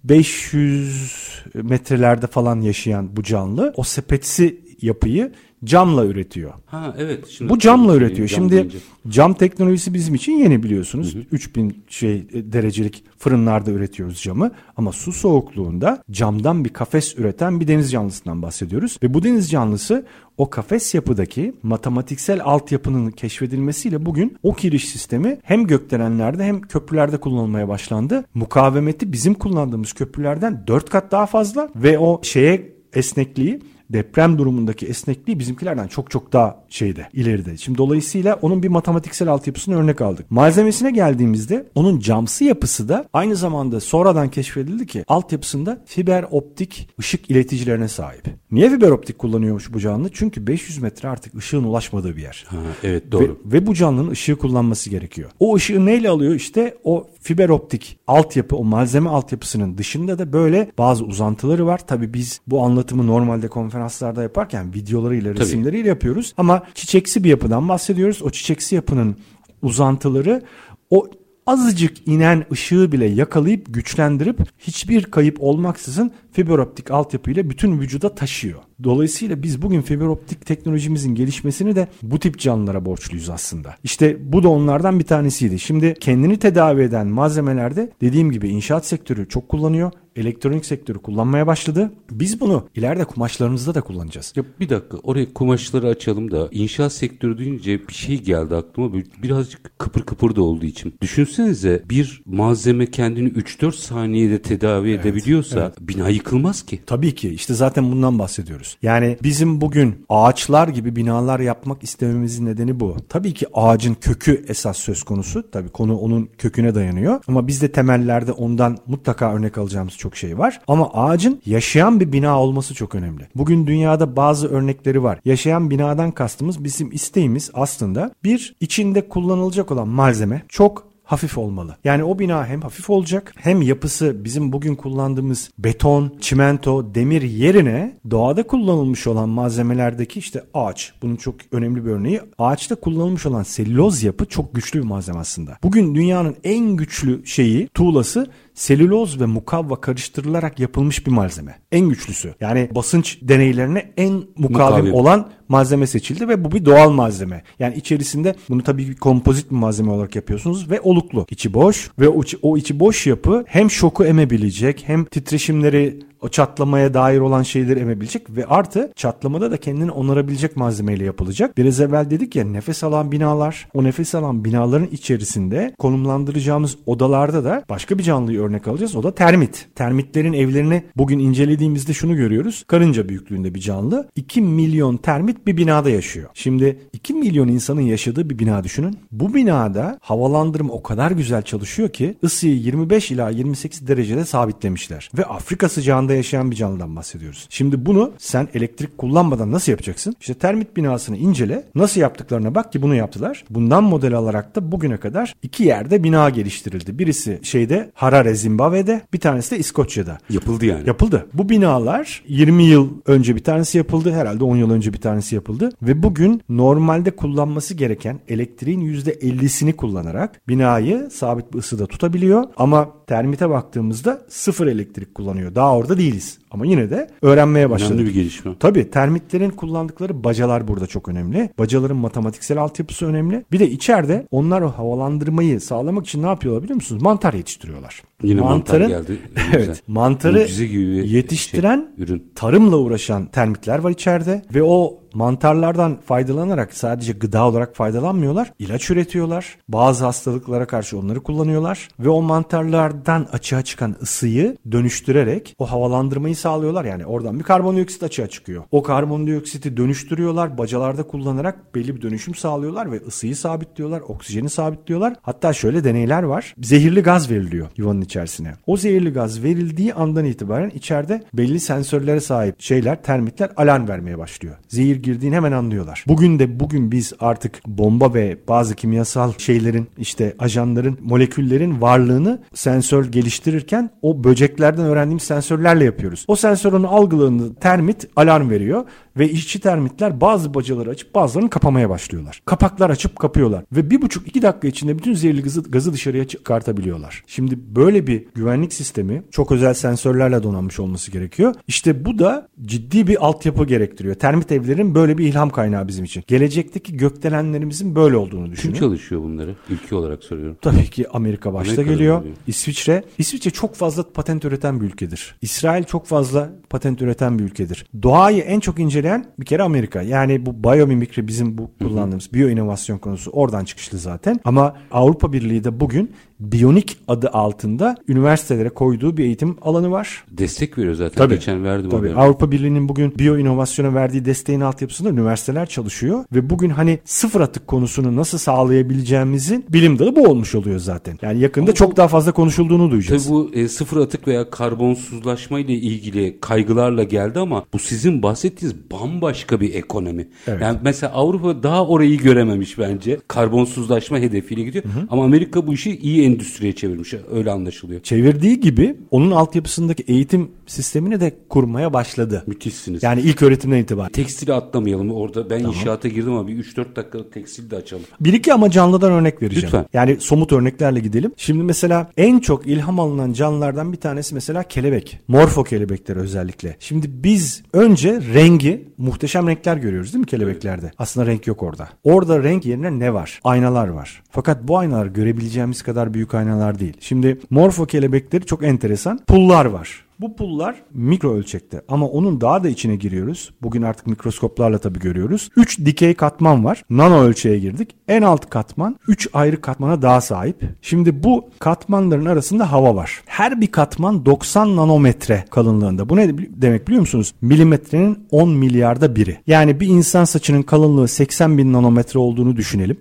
500 metrelerde falan yaşayan bu canlı o sepetsi yapıyı camla üretiyor. Ha evet. Şimdi Bu camla üretiyor. Cam şimdi deyince. cam teknolojisi bizim için yeni biliyorsunuz. Hı hı. 3000 şey e, derecelik fırınlarda üretiyoruz camı ama su soğukluğunda camdan bir kafes üreten bir deniz canlısından bahsediyoruz ve bu deniz canlısı o kafes yapıdaki matematiksel altyapının keşfedilmesiyle bugün o giriş sistemi hem gökdelenlerde hem köprülerde kullanılmaya başlandı. Mukavemeti bizim kullandığımız köprülerden 4 kat daha fazla ve o şeye esnekliği deprem durumundaki esnekliği bizimkilerden çok çok daha şeyde ileride. Şimdi dolayısıyla onun bir matematiksel altyapısını örnek aldık. Malzemesine geldiğimizde onun camsı yapısı da aynı zamanda sonradan keşfedildi ki altyapısında fiber optik ışık ileticilerine sahip. Niye fiber optik kullanıyormuş bu canlı? Çünkü 500 metre artık ışığın ulaşmadığı bir yer. Ha, evet doğru. Ve, ve bu canlının ışığı kullanması gerekiyor. O ışığı neyle alıyor? İşte o fiber optik altyapı, o malzeme altyapısının dışında da böyle bazı uzantıları var. Tabii biz bu anlatımı normalde konferanslarda yaparken videolarıyla, resimleriyle yapıyoruz. Ama çiçeksi bir yapıdan bahsediyoruz. O çiçeksi yapının uzantıları o azıcık inen ışığı bile yakalayıp güçlendirip hiçbir kayıp olmaksızın fiber optik altyapıyla bütün vücuda taşıyor. Dolayısıyla biz bugün fiber optik teknolojimizin gelişmesini de bu tip canlılara borçluyuz aslında. İşte bu da onlardan bir tanesiydi. Şimdi kendini tedavi eden malzemelerde dediğim gibi inşaat sektörü çok kullanıyor elektronik sektörü kullanmaya başladı. Biz bunu ileride kumaşlarımızda da kullanacağız. Ya bir dakika oraya kumaşları açalım da inşaat sektörü deyince bir şey geldi aklıma birazcık kıpır kıpır da olduğu için. Düşünsenize bir malzeme kendini 3-4 saniyede tedavi evet, edebiliyorsa evet. bina yıkılmaz ki. Tabii ki işte zaten bundan bahsediyoruz. Yani bizim bugün ağaçlar gibi binalar yapmak istememizin nedeni bu. Tabii ki ağacın kökü esas söz konusu. Tabii konu onun köküne dayanıyor. Ama biz de temellerde ondan mutlaka örnek alacağımız çok şey var. Ama ağacın yaşayan bir bina olması çok önemli. Bugün dünyada bazı örnekleri var. Yaşayan binadan kastımız bizim isteğimiz aslında bir içinde kullanılacak olan malzeme çok hafif olmalı. Yani o bina hem hafif olacak hem yapısı bizim bugün kullandığımız beton, çimento, demir yerine doğada kullanılmış olan malzemelerdeki işte ağaç. Bunun çok önemli bir örneği. Ağaçta kullanılmış olan selüloz yapı çok güçlü bir malzeme aslında. Bugün dünyanın en güçlü şeyi, tuğlası selüloz ve mukavva karıştırılarak yapılmış bir malzeme. En güçlüsü. Yani basınç deneylerine en mukavim, mukavim. olan malzeme seçildi ve bu bir doğal malzeme. Yani içerisinde bunu tabii bir kompozit bir malzeme olarak yapıyorsunuz ve oluklu. İçi boş ve o, o içi boş yapı hem şoku emebilecek hem titreşimleri o çatlamaya dair olan şeyleri emebilecek ve artı çatlamada da kendini onarabilecek malzemeyle yapılacak. Biraz evvel dedik ya nefes alan binalar. O nefes alan binaların içerisinde konumlandıracağımız odalarda da başka bir canlıyı örnek alacağız. O da termit. Termitlerin evlerini bugün incelediğimizde şunu görüyoruz. Karınca büyüklüğünde bir canlı. 2 milyon termit bir binada yaşıyor. Şimdi 2 milyon insanın yaşadığı bir bina düşünün. Bu binada havalandırma o kadar güzel çalışıyor ki ısıyı 25 ila 28 derecede sabitlemişler. Ve Afrika sıcağında yaşayan bir canlıdan bahsediyoruz. Şimdi bunu sen elektrik kullanmadan nasıl yapacaksın? İşte termit binasını incele. Nasıl yaptıklarına bak ki bunu yaptılar. Bundan model alarak da bugüne kadar iki yerde bina geliştirildi. Birisi şeyde Harare Zimbabwe'de bir tanesi de İskoçya'da. Yapıldı yani. Yapıldı. Bu binalar 20 yıl önce bir tanesi yapıldı. Herhalde 10 yıl önce bir tanesi yapıldı. Ve bugün normalde kullanması gereken elektriğin %50'sini kullanarak binayı sabit bir ısıda tutabiliyor. Ama termite baktığımızda sıfır elektrik kullanıyor. Daha orada değiliz. Ama yine de öğrenmeye başladık. Önemli bir gelişme. Tabii termitlerin kullandıkları bacalar burada çok önemli. Bacaların matematiksel altyapısı önemli. Bir de içeride onlar o havalandırmayı sağlamak için ne yapıyorlar biliyor musunuz? Mantar yetiştiriyorlar. Yine mantar geldi. evet. Mantarı gibi bir yetiştiren şey, ürün. tarımla uğraşan termitler var içeride ve o mantarlardan faydalanarak sadece gıda olarak faydalanmıyorlar. ilaç üretiyorlar. Bazı hastalıklara karşı onları kullanıyorlar ve o mantarlardan açığa çıkan ısıyı dönüştürerek o havalandırmayı sağlıyorlar. Yani oradan bir karbondioksit açığa çıkıyor. O karbondioksiti dönüştürüyorlar. Bacalarda kullanarak belli bir dönüşüm sağlıyorlar ve ısıyı sabitliyorlar. Oksijeni sabitliyorlar. Hatta şöyle deneyler var. Zehirli gaz veriliyor yuvanın içerisine. O zehirli gaz verildiği andan itibaren içeride belli sensörlere sahip şeyler, termitler alarm vermeye başlıyor. Zehir girdiğini hemen anlıyorlar. Bugün de bugün biz artık bomba ve bazı kimyasal şeylerin işte ajanların, moleküllerin varlığını sensör geliştirirken o böceklerden öğrendiğimiz sensörlerle yapıyoruz. O sensörün algıladığında termit alarm veriyor ve işçi termitler bazı bacaları açıp bazılarını kapamaya başlıyorlar. Kapaklar açıp kapıyorlar ve bir buçuk iki dakika içinde bütün zehirli gazı, gazı dışarıya çıkartabiliyorlar. Şimdi böyle bir güvenlik sistemi çok özel sensörlerle donanmış olması gerekiyor. İşte bu da ciddi bir altyapı gerektiriyor. Termit evlerin böyle bir ilham kaynağı bizim için. Gelecekteki gökdelenlerimizin böyle olduğunu Kim düşünüyorum. çalışıyor bunları? Ülke olarak soruyorum. Tabii ki Amerika başta Amerika'da geliyor. geliyor. İsviçre. İsviçre çok fazla patent üreten bir ülkedir. İsrail çok fazla patent üreten bir ülkedir. Doğayı en çok inceleyen bir kere Amerika. Yani bu biyomimikri bizim bu kullandığımız biyo inovasyon konusu oradan çıkışlı zaten. Ama Avrupa Birliği de bugün biyonik adı altında üniversitelere koyduğu bir eğitim alanı var. Destek veriyor zaten. Tabii. Geçen verdim Tabii. haberini. Avrupa Birliği'nin bugün biyo inovasyona verdiği desteğin altyapısında üniversiteler çalışıyor ve buzun hani sıfır atık konusunu nasıl sağlayabileceğimizin bilim dalı bu olmuş oluyor zaten. Yani yakında Ama çok bu- daha fazla konuşulduğunu duyacağız. Tabii bu e, sıfır atık veya karbonsuzlaşma ile ilgili kaygılarla geldi ama bu sizin bahsettiğiniz bambaşka bir ekonomi. Evet. Yani mesela Avrupa daha orayı görememiş bence. Karbonsuzlaşma hedefiyle gidiyor. Ama Amerika bu işi iyi endüstriye çevirmiş. Öyle anlaşılıyor. Çevirdiği gibi onun altyapısındaki eğitim sistemini de kurmaya başladı. Müthişsiniz. Yani ilk öğretimden itibaren. Tekstili atlamayalım. Orada ben inşaata girdim ama bir 3-4 dakikalık tekstil de açalım. Bir iki ama canlıdan örnek vereceğim. Lütfen. Yani somut örneklerle gidelim. Şimdi mesela en çok ilham alınan canlılardan bir tanesi mesela kelebek. Morfo kelebekleri özellikle. Şimdi biz önce rengi muhteşem renkler görüyoruz değil mi kelebeklerde? Aslında renk yok orada. Orada renk yerine ne var? Aynalar var. Fakat bu aynalar görebileceğimiz kadar büyük aynalar değil. Şimdi morfo kelebekleri çok enteresan. Pullar var. Bu pullar mikro ölçekte ama onun daha da içine giriyoruz. Bugün artık mikroskoplarla tabii görüyoruz. 3 dikey katman var. Nano ölçeğe girdik. En alt katman 3 ayrı katmana daha sahip. Şimdi bu katmanların arasında hava var. Her bir katman 90 nanometre kalınlığında. Bu ne demek biliyor musunuz? Milimetrenin 10 milyarda biri. Yani bir insan saçının kalınlığı 80 bin nanometre olduğunu düşünelim.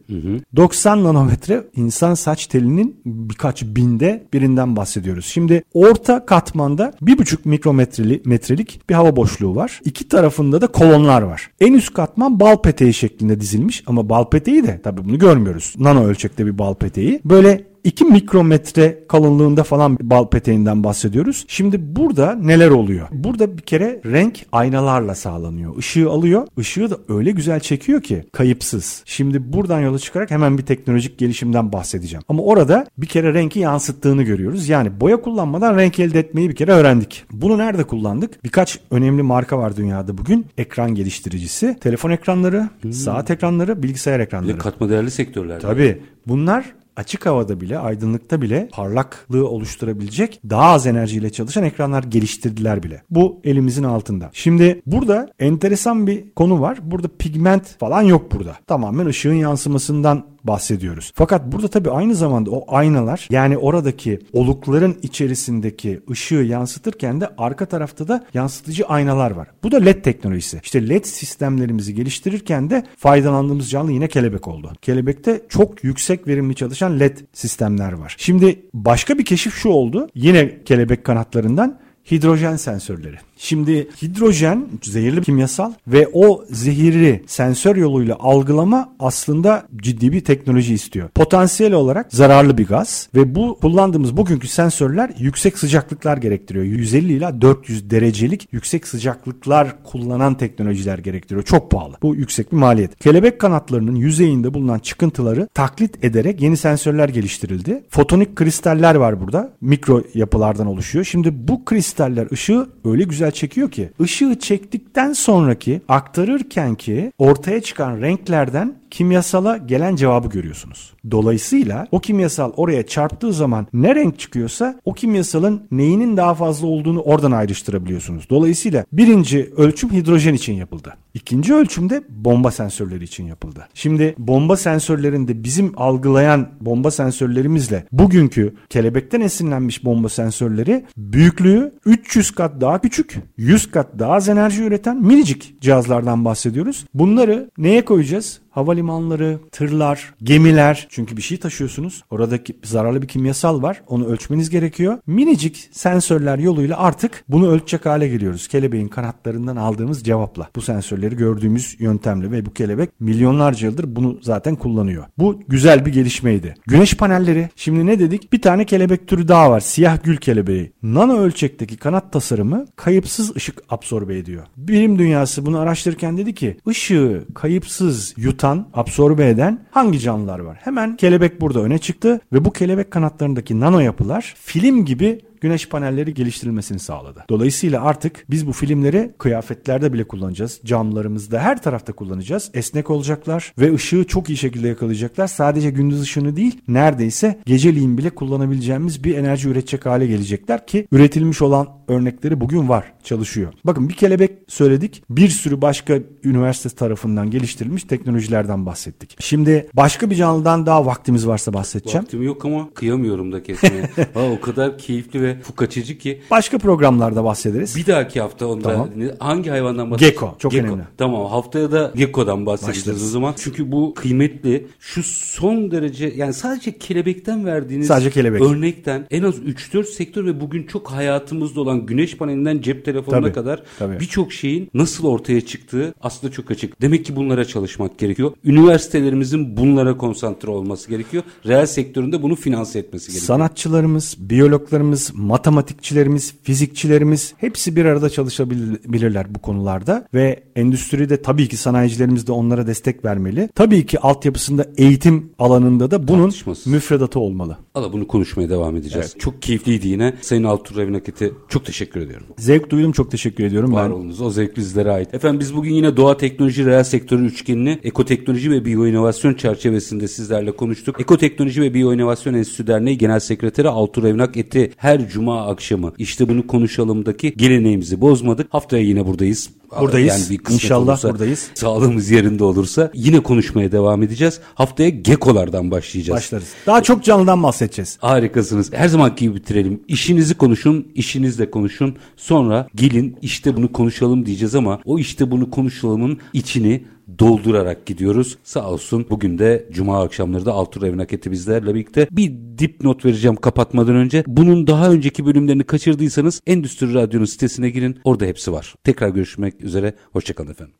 90 nanometre insan saç telinin birkaç binde birinden bahsediyoruz. Şimdi orta katmanda 1,5 mikrometrelik metrelik bir hava boşluğu var. İki tarafında da kolonlar var. En üst katman bal peteği şeklinde dizilmiş ama bal peteği de tabii bunu görmüyoruz. Nano ölçekte bir bal peteği. Böyle 2 mikrometre kalınlığında falan bir bal peteğinden bahsediyoruz. Şimdi burada neler oluyor? Burada bir kere renk aynalarla sağlanıyor. Işığı alıyor. Işığı da öyle güzel çekiyor ki kayıpsız. Şimdi buradan yola çıkarak hemen bir teknolojik gelişimden bahsedeceğim. Ama orada bir kere renki yansıttığını görüyoruz. Yani boya kullanmadan renk elde etmeyi bir kere öğrendik. Bunu nerede kullandık? Birkaç önemli marka var dünyada bugün. Ekran geliştiricisi, telefon ekranları, saat ekranları, bilgisayar Bir ekranları. de katma değerli sektörler. Tabii. Bunlar açık havada bile, aydınlıkta bile parlaklığı oluşturabilecek daha az enerjiyle çalışan ekranlar geliştirdiler bile. Bu elimizin altında. Şimdi burada enteresan bir konu var. Burada pigment falan yok burada. Tamamen ışığın yansımasından bahsediyoruz. Fakat burada tabii aynı zamanda o aynalar yani oradaki olukların içerisindeki ışığı yansıtırken de arka tarafta da yansıtıcı aynalar var. Bu da LED teknolojisi. İşte LED sistemlerimizi geliştirirken de faydalandığımız canlı yine kelebek oldu. Kelebekte çok yüksek verimli çalışan LED sistemler var. Şimdi başka bir keşif şu oldu. Yine kelebek kanatlarından hidrojen sensörleri. Şimdi hidrojen zehirli kimyasal ve o zehiri sensör yoluyla algılama aslında ciddi bir teknoloji istiyor. Potansiyel olarak zararlı bir gaz ve bu kullandığımız bugünkü sensörler yüksek sıcaklıklar gerektiriyor. 150 ila 400 derecelik yüksek sıcaklıklar kullanan teknolojiler gerektiriyor. Çok pahalı. Bu yüksek bir maliyet. Kelebek kanatlarının yüzeyinde bulunan çıkıntıları taklit ederek yeni sensörler geliştirildi. Fotonik kristaller var burada. Mikro yapılardan oluşuyor. Şimdi bu kristaller ışığı öyle güzel çekiyor ki ışığı çektikten sonraki aktarırken ki ortaya çıkan renklerden kimyasala gelen cevabı görüyorsunuz. Dolayısıyla o kimyasal oraya çarptığı zaman ne renk çıkıyorsa o kimyasalın neyinin daha fazla olduğunu oradan ayrıştırabiliyorsunuz. Dolayısıyla birinci ölçüm hidrojen için yapıldı. İkinci ölçüm de bomba sensörleri için yapıldı. Şimdi bomba sensörlerinde bizim algılayan bomba sensörlerimizle bugünkü kelebekten esinlenmiş bomba sensörleri büyüklüğü 300 kat daha küçük, 100 kat daha az enerji üreten minicik cihazlardan bahsediyoruz. Bunları neye koyacağız? Havalimanları, tırlar, gemiler çünkü bir şey taşıyorsunuz. Oradaki zararlı bir kimyasal var. Onu ölçmeniz gerekiyor. Minicik sensörler yoluyla artık bunu ölçecek hale geliyoruz. Kelebeğin kanatlarından aldığımız cevapla. Bu sensörleri gördüğümüz yöntemle ve bu kelebek milyonlarca yıldır bunu zaten kullanıyor. Bu güzel bir gelişmeydi. Güneş panelleri. Şimdi ne dedik? Bir tane kelebek türü daha var. Siyah gül kelebeği. Nano ölçekteki kanat tasarımı kayıpsız ışık absorbe ediyor. Bilim dünyası bunu araştırırken dedi ki ışığı kayıpsız yutan yutan, absorbe eden hangi canlılar var? Hemen kelebek burada öne çıktı ve bu kelebek kanatlarındaki nano yapılar film gibi güneş panelleri geliştirilmesini sağladı. Dolayısıyla artık biz bu filmleri kıyafetlerde bile kullanacağız. Camlarımızda her tarafta kullanacağız. Esnek olacaklar ve ışığı çok iyi şekilde yakalayacaklar. Sadece gündüz ışığını değil neredeyse geceliğin bile kullanabileceğimiz bir enerji üretecek hale gelecekler ki üretilmiş olan örnekleri bugün var çalışıyor. Bakın bir kelebek söyledik. Bir sürü başka üniversite tarafından geliştirilmiş teknolojilerden bahsettik. Şimdi başka bir canlıdan daha vaktimiz varsa bahsedeceğim. Vaktim yok ama kıyamıyorum da kesmeye. ha, o kadar keyifli ve fukaçıcı ki. Başka programlarda bahsederiz. Bir dahaki hafta onda tamam. hangi hayvandan bahsedeceğiz? Gecko. Çok Gecko. önemli. Tamam haftaya da Gecko'dan bahsedeceğiz Başlarız. o zaman. Çünkü bu kıymetli. Şu son derece yani sadece kelebekten verdiğiniz sadece kelebek. örnekten en az 3-4 sektör ve bugün çok hayatımızda olan güneş panelinden cep telefonuna tabii, kadar birçok şeyin nasıl ortaya çıktığı aslında çok açık. Demek ki bunlara çalışmak gerekiyor. Üniversitelerimizin bunlara konsantre olması gerekiyor. Reel sektöründe bunu finanse etmesi gerekiyor. Sanatçılarımız, biyologlarımız, matematikçilerimiz, fizikçilerimiz hepsi bir arada çalışabilirler bu konularda ve endüstride tabii ki sanayicilerimiz de onlara destek vermeli. Tabii ki altyapısında eğitim alanında da bunun müfredatı olmalı. Allah bunu konuşmaya devam edeceğiz. Evet. Çok keyifliydi yine. Sayın Altur Revinaket'e çok teşekkür ediyorum. Zevk duydum çok teşekkür ediyorum. Var ben... olunuz. O zevk bizlere ait. Efendim biz bugün yine doğa teknoloji reel sektörü üçgenini ekoteknoloji ve biyoinovasyon çerçevesinde sizlerle konuştuk. Ekoteknoloji ve Biyoinovasyon Enstitüsü Derneği Genel Sekreteri Altur Revnak Eti her cuma akşamı işte bunu konuşalımdaki geleneğimizi bozmadık. Haftaya yine buradayız. Buradayız. Yani bir İnşallah olursa, buradayız. Sağlığımız yerinde olursa yine konuşmaya devam edeceğiz. Haftaya gekolardan başlayacağız. Başlarız. Daha çok canlıdan bahsedeceğiz. Harikasınız. Her zaman gibi bitirelim. İşinizi konuşun, işinizle konuşun. Sonra gelin işte bunu konuşalım diyeceğiz ama o işte bunu konuşalımın içini doldurarak gidiyoruz. Sağ olsun bugün de Cuma akşamları da Altur Evin Aketi bizlerle birlikte bir dipnot vereceğim kapatmadan önce. Bunun daha önceki bölümlerini kaçırdıysanız Endüstri Radyo'nun sitesine girin. Orada hepsi var. Tekrar görüşmek üzere. Hoşçakalın efendim.